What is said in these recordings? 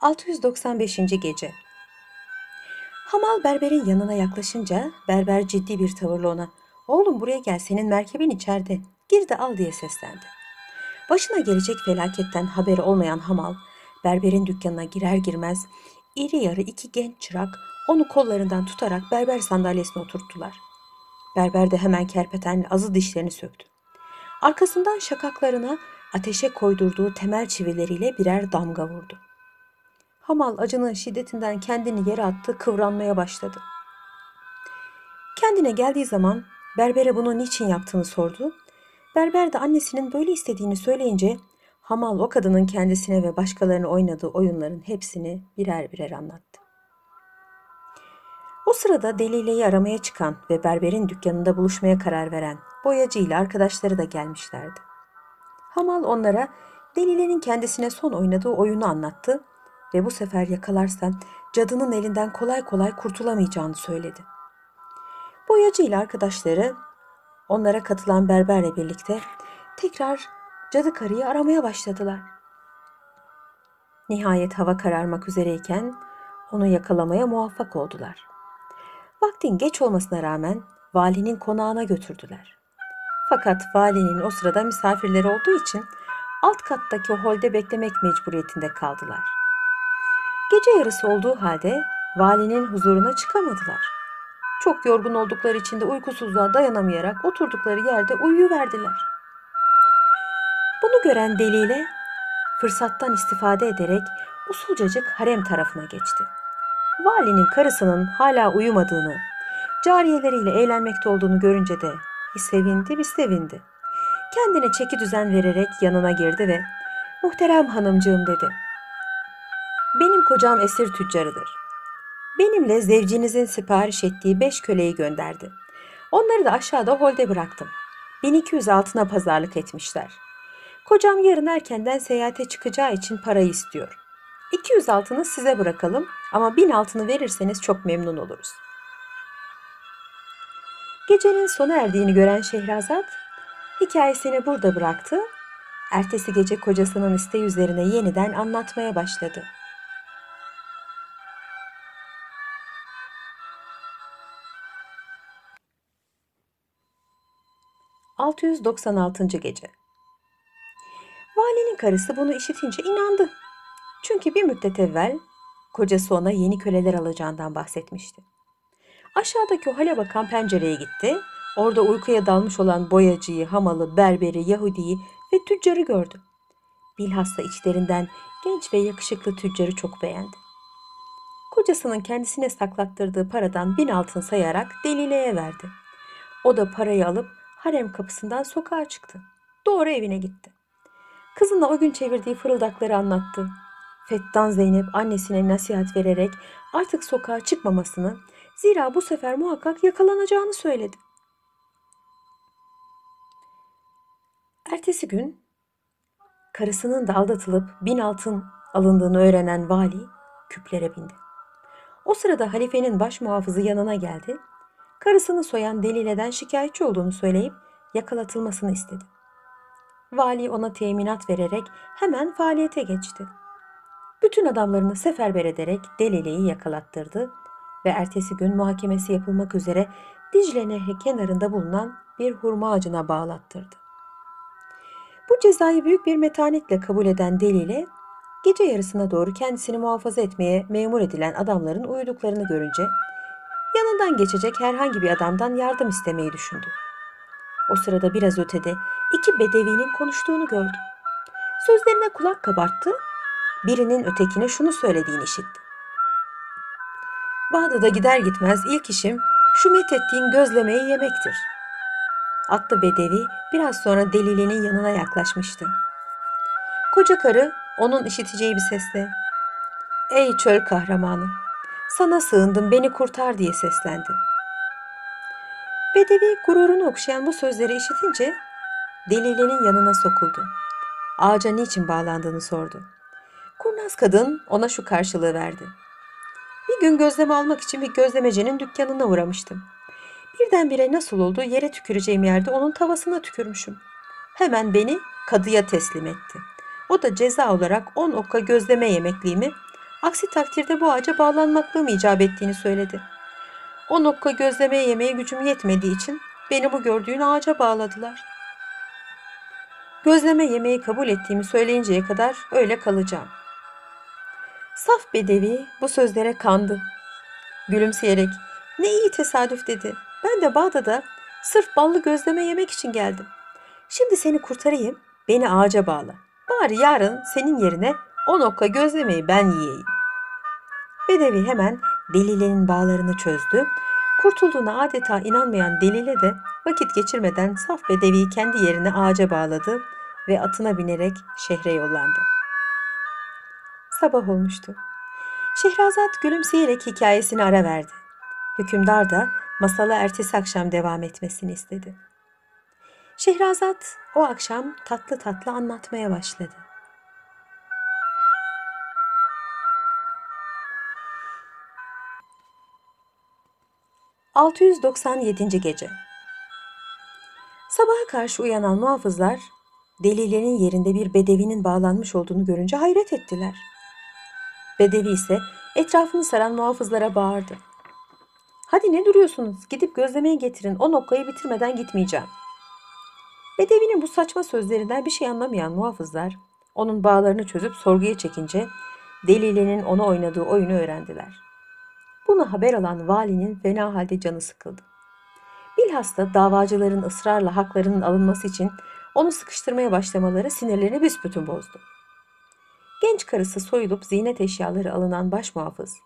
695. Gece Hamal berberin yanına yaklaşınca berber ciddi bir tavırla ona ''Oğlum buraya gel senin merkebin içeride gir de al'' diye seslendi. Başına gelecek felaketten haberi olmayan Hamal berberin dükkanına girer girmez iri yarı iki genç çırak onu kollarından tutarak berber sandalyesine oturttular. Berber de hemen kerpetenle azı dişlerini söktü. Arkasından şakaklarına ateşe koydurduğu temel çivileriyle birer damga vurdu. Hamal acının şiddetinden kendini yere attı, kıvranmaya başladı. Kendine geldiği zaman berbere bunu niçin yaptığını sordu. Berber de annesinin böyle istediğini söyleyince Hamal o kadının kendisine ve başkalarına oynadığı oyunların hepsini birer birer anlattı. O sırada Delile'yi aramaya çıkan ve berberin dükkanında buluşmaya karar veren boyacı ile arkadaşları da gelmişlerdi. Hamal onlara Delile'nin kendisine son oynadığı oyunu anlattı ve bu sefer yakalarsan cadının elinden kolay kolay kurtulamayacağını söyledi. Boyacı ile arkadaşları onlara katılan berberle birlikte tekrar cadı karıyı aramaya başladılar. Nihayet hava kararmak üzereyken onu yakalamaya muvaffak oldular. Vaktin geç olmasına rağmen valinin konağına götürdüler. Fakat valinin o sırada misafirleri olduğu için alt kattaki holde beklemek mecburiyetinde kaldılar. Gece yarısı olduğu halde valinin huzuruna çıkamadılar. Çok yorgun oldukları için de uykusuzluğa dayanamayarak oturdukları yerde uyuyuverdiler. Bunu gören deliyle fırsattan istifade ederek usulcacık harem tarafına geçti. Valinin karısının hala uyumadığını, cariyeleriyle eğlenmekte olduğunu görünce de bir sevindi bir sevindi. Kendine çeki düzen vererek yanına girdi ve ''Muhterem hanımcığım'' dedi. Kocam esir tüccarıdır. Benimle zevcinizin sipariş ettiği beş köleyi gönderdi. Onları da aşağıda holde bıraktım. 1200 altına pazarlık etmişler. Kocam yarın erkenden seyahate çıkacağı için parayı istiyor. 200 altını size bırakalım ama 1000 altını verirseniz çok memnun oluruz. Gecenin sona erdiğini gören Şehrazat hikayesini burada bıraktı. Ertesi gece kocasının isteği üzerine yeniden anlatmaya başladı. ...696. Gece Valinin karısı bunu işitince inandı. Çünkü bir müddet evvel kocası ona yeni köleler alacağından bahsetmişti. Aşağıdaki o hale bakan pencereye gitti. Orada uykuya dalmış olan boyacıyı, hamalı, berberi, Yahudi'yi ve tüccarı gördü. Bilhassa içlerinden genç ve yakışıklı tüccarı çok beğendi. Kocasının kendisine saklattırdığı paradan bin altın sayarak Delile'ye verdi. O da parayı alıp harem kapısından sokağa çıktı. Doğru evine gitti. Kızına o gün çevirdiği fırıldakları anlattı. Fettan Zeynep annesine nasihat vererek artık sokağa çıkmamasını, zira bu sefer muhakkak yakalanacağını söyledi. Ertesi gün karısının da aldatılıp bin altın alındığını öğrenen vali küplere bindi. O sırada halifenin baş muhafızı yanına geldi. Karısını soyan Delile'den şikayetçi olduğunu söyleyip yakalatılmasını istedi. Vali ona teminat vererek hemen faaliyete geçti. Bütün adamlarını seferber ederek Delile'yi yakalattırdı ve ertesi gün muhakemesi yapılmak üzere Dicle Nehri kenarında bulunan bir hurma ağacına bağlattırdı. Bu cezayı büyük bir metanetle kabul eden Delile, gece yarısına doğru kendisini muhafaza etmeye memur edilen adamların uyuduklarını görünce, yanından geçecek herhangi bir adamdan yardım istemeyi düşündü. O sırada biraz ötede iki bedevinin konuştuğunu gördü. Sözlerine kulak kabarttı, birinin ötekine şunu söylediğini işitti. Bağdat'a gider gitmez ilk işim şu methettiğin gözlemeyi yemektir. Atlı bedevi biraz sonra Delile'nin yanına yaklaşmıştı. Koca karı onun işiteceği bir sesle ''Ey çöl kahramanı, sana sığındım beni kurtar.'' diye seslendi. Bedevi gururunu okşayan bu sözleri işitince Delile'nin yanına sokuldu. Ağaca niçin bağlandığını sordu. Kurnaz kadın ona şu karşılığı verdi. Bir gün gözleme almak için bir gözlemecinin dükkanına uğramıştım. Birdenbire nasıl oldu yere tüküreceğim yerde onun tavasına tükürmüşüm. Hemen beni kadıya teslim etti. O da ceza olarak on okka gözleme yemekliğimi Aksi takdirde bu ağaca bağlanmakla mı icap ettiğini söyledi. O nokka gözlemeye yemeye gücüm yetmediği için beni bu gördüğün ağaca bağladılar. Gözleme yemeği kabul ettiğimi söyleyinceye kadar öyle kalacağım. Saf bedevi bu sözlere kandı. Gülümseyerek ne iyi tesadüf dedi. Ben de Bağdat'a sırf ballı gözleme yemek için geldim. Şimdi seni kurtarayım, beni ağaca bağla. Bari yarın senin yerine o nokka gözlemeyi ben yiyeyim. Bedevi hemen Delile'nin bağlarını çözdü. Kurtulduğuna adeta inanmayan Delile de vakit geçirmeden saf Bedevi'yi kendi yerine ağaca bağladı ve atına binerek şehre yollandı. Sabah olmuştu. Şehrazat gülümseyerek hikayesini ara verdi. Hükümdar da masala ertesi akşam devam etmesini istedi. Şehrazat o akşam tatlı tatlı anlatmaya başladı. ...697. Gece Sabaha karşı uyanan muhafızlar... ...delilerin yerinde bir bedevinin bağlanmış olduğunu görünce hayret ettiler. Bedevi ise etrafını saran muhafızlara bağırdı. Hadi ne duruyorsunuz? Gidip gözlemeye getirin. O nokkayı bitirmeden gitmeyeceğim. Bedevinin bu saçma sözlerinden bir şey anlamayan muhafızlar onun bağlarını çözüp sorguya çekince Delile'nin ona oynadığı oyunu öğrendiler. Bunu haber alan valinin fena halde canı sıkıldı. Bilhassa davacıların ısrarla haklarının alınması için onu sıkıştırmaya başlamaları sinirlerini büsbütün bozdu. Genç karısı soyulup ziynet eşyaları alınan baş muhafız,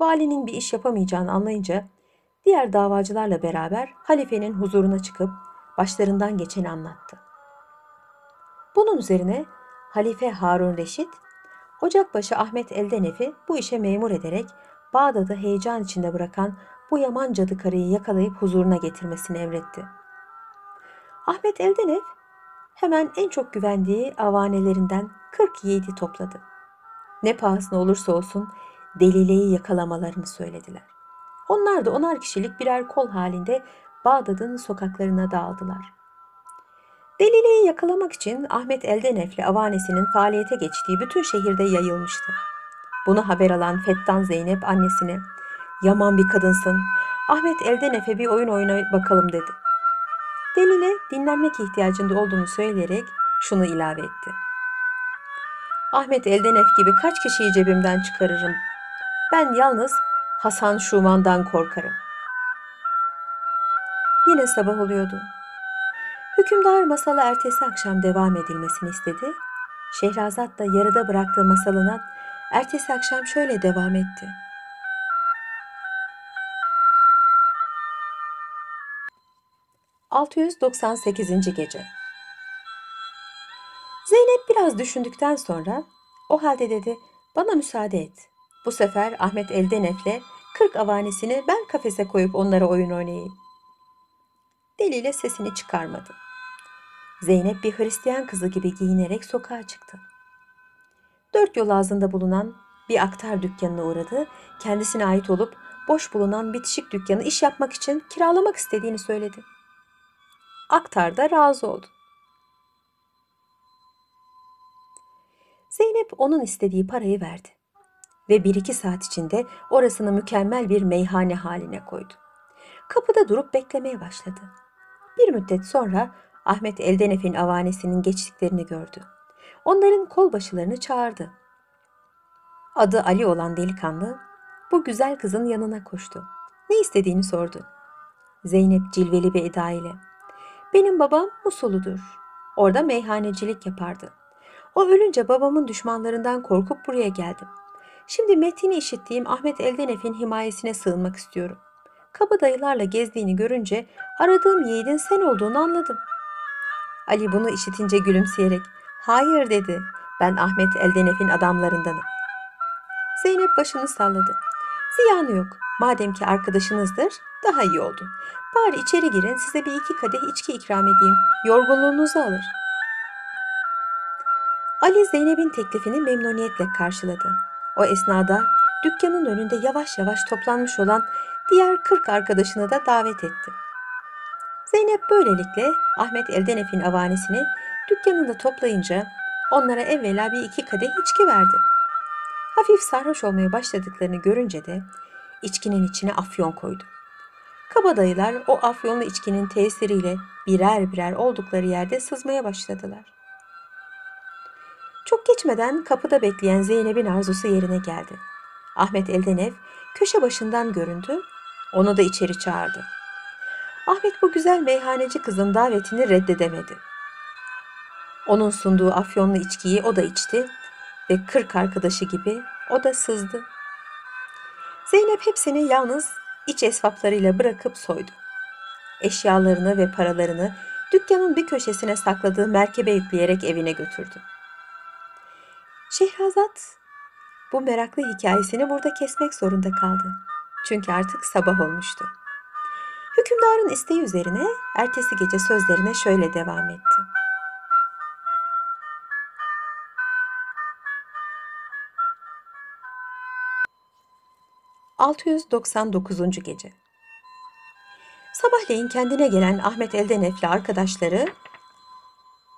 valinin bir iş yapamayacağını anlayınca diğer davacılarla beraber halifenin huzuruna çıkıp başlarından geçeni anlattı. Bunun üzerine Halife Harun Reşit, Ocakbaşı Ahmet Eldenef'i bu işe memur ederek Bağdat'ı heyecan içinde bırakan bu yaman cadı karıyı yakalayıp huzuruna getirmesini emretti. Ahmet Eldenef hemen en çok güvendiği avanelerinden 40 yiğidi topladı. Ne pahasına olursa olsun Delile'yi yakalamalarını söylediler. Onlar da onar kişilik birer kol halinde Bağdat'ın sokaklarına dağıldılar. Delile'yi yakalamak için Ahmet Eldenef'le avanesinin faaliyete geçtiği bütün şehirde yayılmıştı. Bunu haber alan Fettan Zeynep annesine ''Yaman bir kadınsın, Ahmet Eldenef'e bir oyun oyna bakalım.'' dedi. Delile dinlenmek ihtiyacında olduğunu söyleyerek şunu ilave etti. Ahmet Eldenef gibi kaç kişiyi cebimden çıkarırım. Ben yalnız Hasan Şuman'dan korkarım. Yine sabah oluyordu. Hükümdar masalı ertesi akşam devam edilmesini istedi. Şehrazat da yarıda bıraktığı masalına ertesi akşam şöyle devam etti. ...698. Gece Zeynep biraz düşündükten sonra... ...o halde dedi... ...bana müsaade et. Bu sefer Ahmet Eldenef'le... ...40 avanesini ben kafese koyup onlara oyun oynayayım. Deliyle sesini çıkarmadı. Zeynep bir Hristiyan kızı gibi giyinerek sokağa çıktı. Dört yol ağzında bulunan bir aktar dükkanına uğradı. Kendisine ait olup boş bulunan bitişik dükkanı iş yapmak için kiralamak istediğini söyledi. Aktar da razı oldu. Zeynep onun istediği parayı verdi ve bir iki saat içinde orasını mükemmel bir meyhane haline koydu. Kapıda durup beklemeye başladı. Bir müddet sonra Ahmet Eldenef'in avanesinin geçtiklerini gördü. Onların kolbaşılarını çağırdı. Adı Ali olan delikanlı bu güzel kızın yanına koştu. Ne istediğini sordu. Zeynep cilveli bir eda ile. Benim babam Musulu'dur. Orada meyhanecilik yapardı. O ölünce babamın düşmanlarından korkup buraya geldim. Şimdi metini işittiğim Ahmet Eldenef'in himayesine sığınmak istiyorum. Kaba dayılarla gezdiğini görünce aradığım yiğidin sen olduğunu anladım. Ali bunu işitince gülümseyerek hayır dedi ben Ahmet Eldenef'in adamlarındanım. Zeynep başını salladı. Ziyanı yok. Madem ki arkadaşınızdır daha iyi oldu. Bari içeri girin size bir iki kadeh içki ikram edeyim. Yorgunluğunuzu alır. Ali Zeynep'in teklifini memnuniyetle karşıladı. O esnada dükkanın önünde yavaş yavaş toplanmış olan diğer 40 arkadaşını da davet etti. Zeynep böylelikle Ahmet Eldenef'in avanesini dükkanında toplayınca onlara evvela bir iki kadeh içki verdi. Hafif sarhoş olmaya başladıklarını görünce de içkinin içine afyon koydu. Kabadayılar o afyonlu içkinin tesiriyle birer birer oldukları yerde sızmaya başladılar. Çok geçmeden kapıda bekleyen Zeynep'in arzusu yerine geldi. Ahmet Eldenev köşe başından göründü, onu da içeri çağırdı. Ahmet bu güzel meyhaneci kızın davetini reddedemedi. Onun sunduğu afyonlu içkiyi o da içti ve kırk arkadaşı gibi o da sızdı. Zeynep hepsini yalnız iç esvaplarıyla bırakıp soydu. Eşyalarını ve paralarını dükkanın bir köşesine sakladığı merkebe yükleyerek evine götürdü. Şehrazat bu meraklı hikayesini burada kesmek zorunda kaldı. Çünkü artık sabah olmuştu. Hükümdarın isteği üzerine ertesi gece sözlerine şöyle devam etti. ...699. Gece Sabahleyin kendine gelen Ahmet Eldenef'le arkadaşları...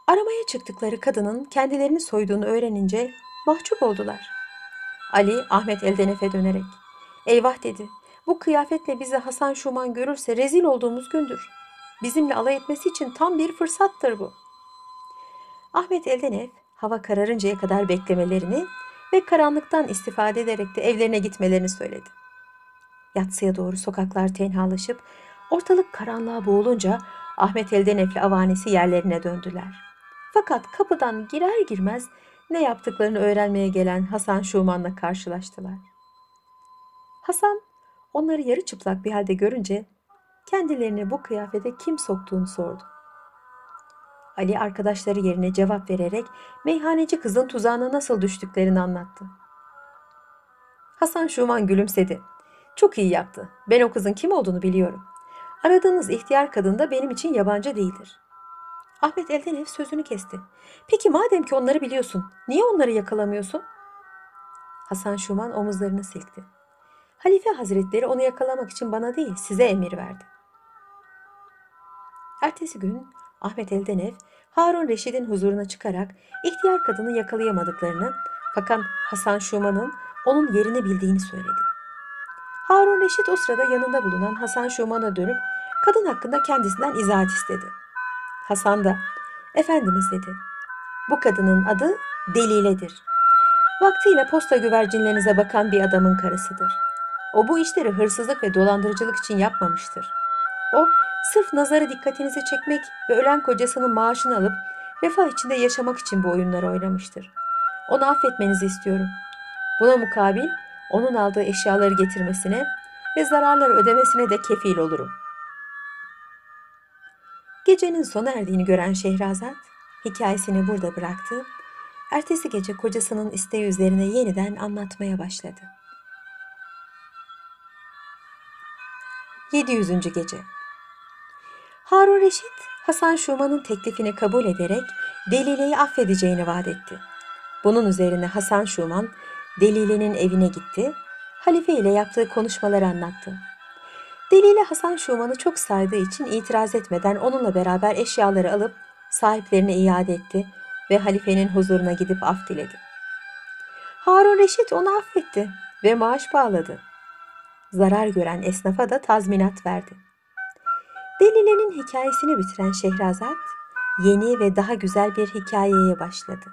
...aramaya çıktıkları kadının kendilerini soyduğunu öğrenince mahcup oldular. Ali Ahmet Eldenef'e dönerek... ...eyvah dedi, bu kıyafetle bizi Hasan Şuman görürse rezil olduğumuz gündür. Bizimle alay etmesi için tam bir fırsattır bu. Ahmet Eldenef hava kararıncaya kadar beklemelerini ve karanlıktan istifade ederek de evlerine gitmelerini söyledi. Yatsıya doğru sokaklar tenhalaşıp ortalık karanlığa boğulunca Ahmet Eldenef'le avanesi yerlerine döndüler. Fakat kapıdan girer girmez ne yaptıklarını öğrenmeye gelen Hasan Şuman'la karşılaştılar. Hasan onları yarı çıplak bir halde görünce kendilerini bu kıyafete kim soktuğunu sordu. Ali arkadaşları yerine cevap vererek meyhaneci kızın tuzağına nasıl düştüklerini anlattı. Hasan Şuman gülümsedi. Çok iyi yaptı. Ben o kızın kim olduğunu biliyorum. Aradığınız ihtiyar kadın da benim için yabancı değildir. Ahmet Eldenev sözünü kesti. Peki madem ki onları biliyorsun, niye onları yakalamıyorsun? Hasan Şuman omuzlarını silkti. Halife Hazretleri onu yakalamak için bana değil, size emir verdi. Ertesi gün Ahmet Eldenev Harun Reşid'in huzuruna çıkarak ihtiyar kadını yakalayamadıklarını fakat Hasan Şuman'ın onun yerini bildiğini söyledi. Harun Reşit o sırada yanında bulunan Hasan Şuman'a dönüp kadın hakkında kendisinden izahat istedi. Hasan da Efendimiz dedi. Bu kadının adı Delile'dir. Vaktiyle posta güvercinlerinize bakan bir adamın karısıdır. O bu işleri hırsızlık ve dolandırıcılık için yapmamıştır. O sırf nazarı dikkatinizi çekmek ve ölen kocasının maaşını alıp refah içinde yaşamak için bu oyunları oynamıştır. Onu affetmenizi istiyorum. Buna mukabil onun aldığı eşyaları getirmesine ve zararları ödemesine de kefil olurum. Gecenin sona erdiğini gören Şehrazat hikayesini burada bıraktı. Ertesi gece kocasının isteği üzerine yeniden anlatmaya başladı. 700. Gece Harun Reşit, Hasan Şuman'ın teklifini kabul ederek Delile'yi affedeceğini vaat etti. Bunun üzerine Hasan Şuman, Delile'nin evine gitti, halife ile yaptığı konuşmaları anlattı. Delile Hasan Şuman'ı çok saydığı için itiraz etmeden onunla beraber eşyaları alıp sahiplerine iade etti ve halifenin huzuruna gidip af diledi. Harun Reşit onu affetti ve maaş bağladı. Zarar gören esnafa da tazminat verdi. Delile'nin hikayesini bitiren Şehrazat yeni ve daha güzel bir hikayeye başladı.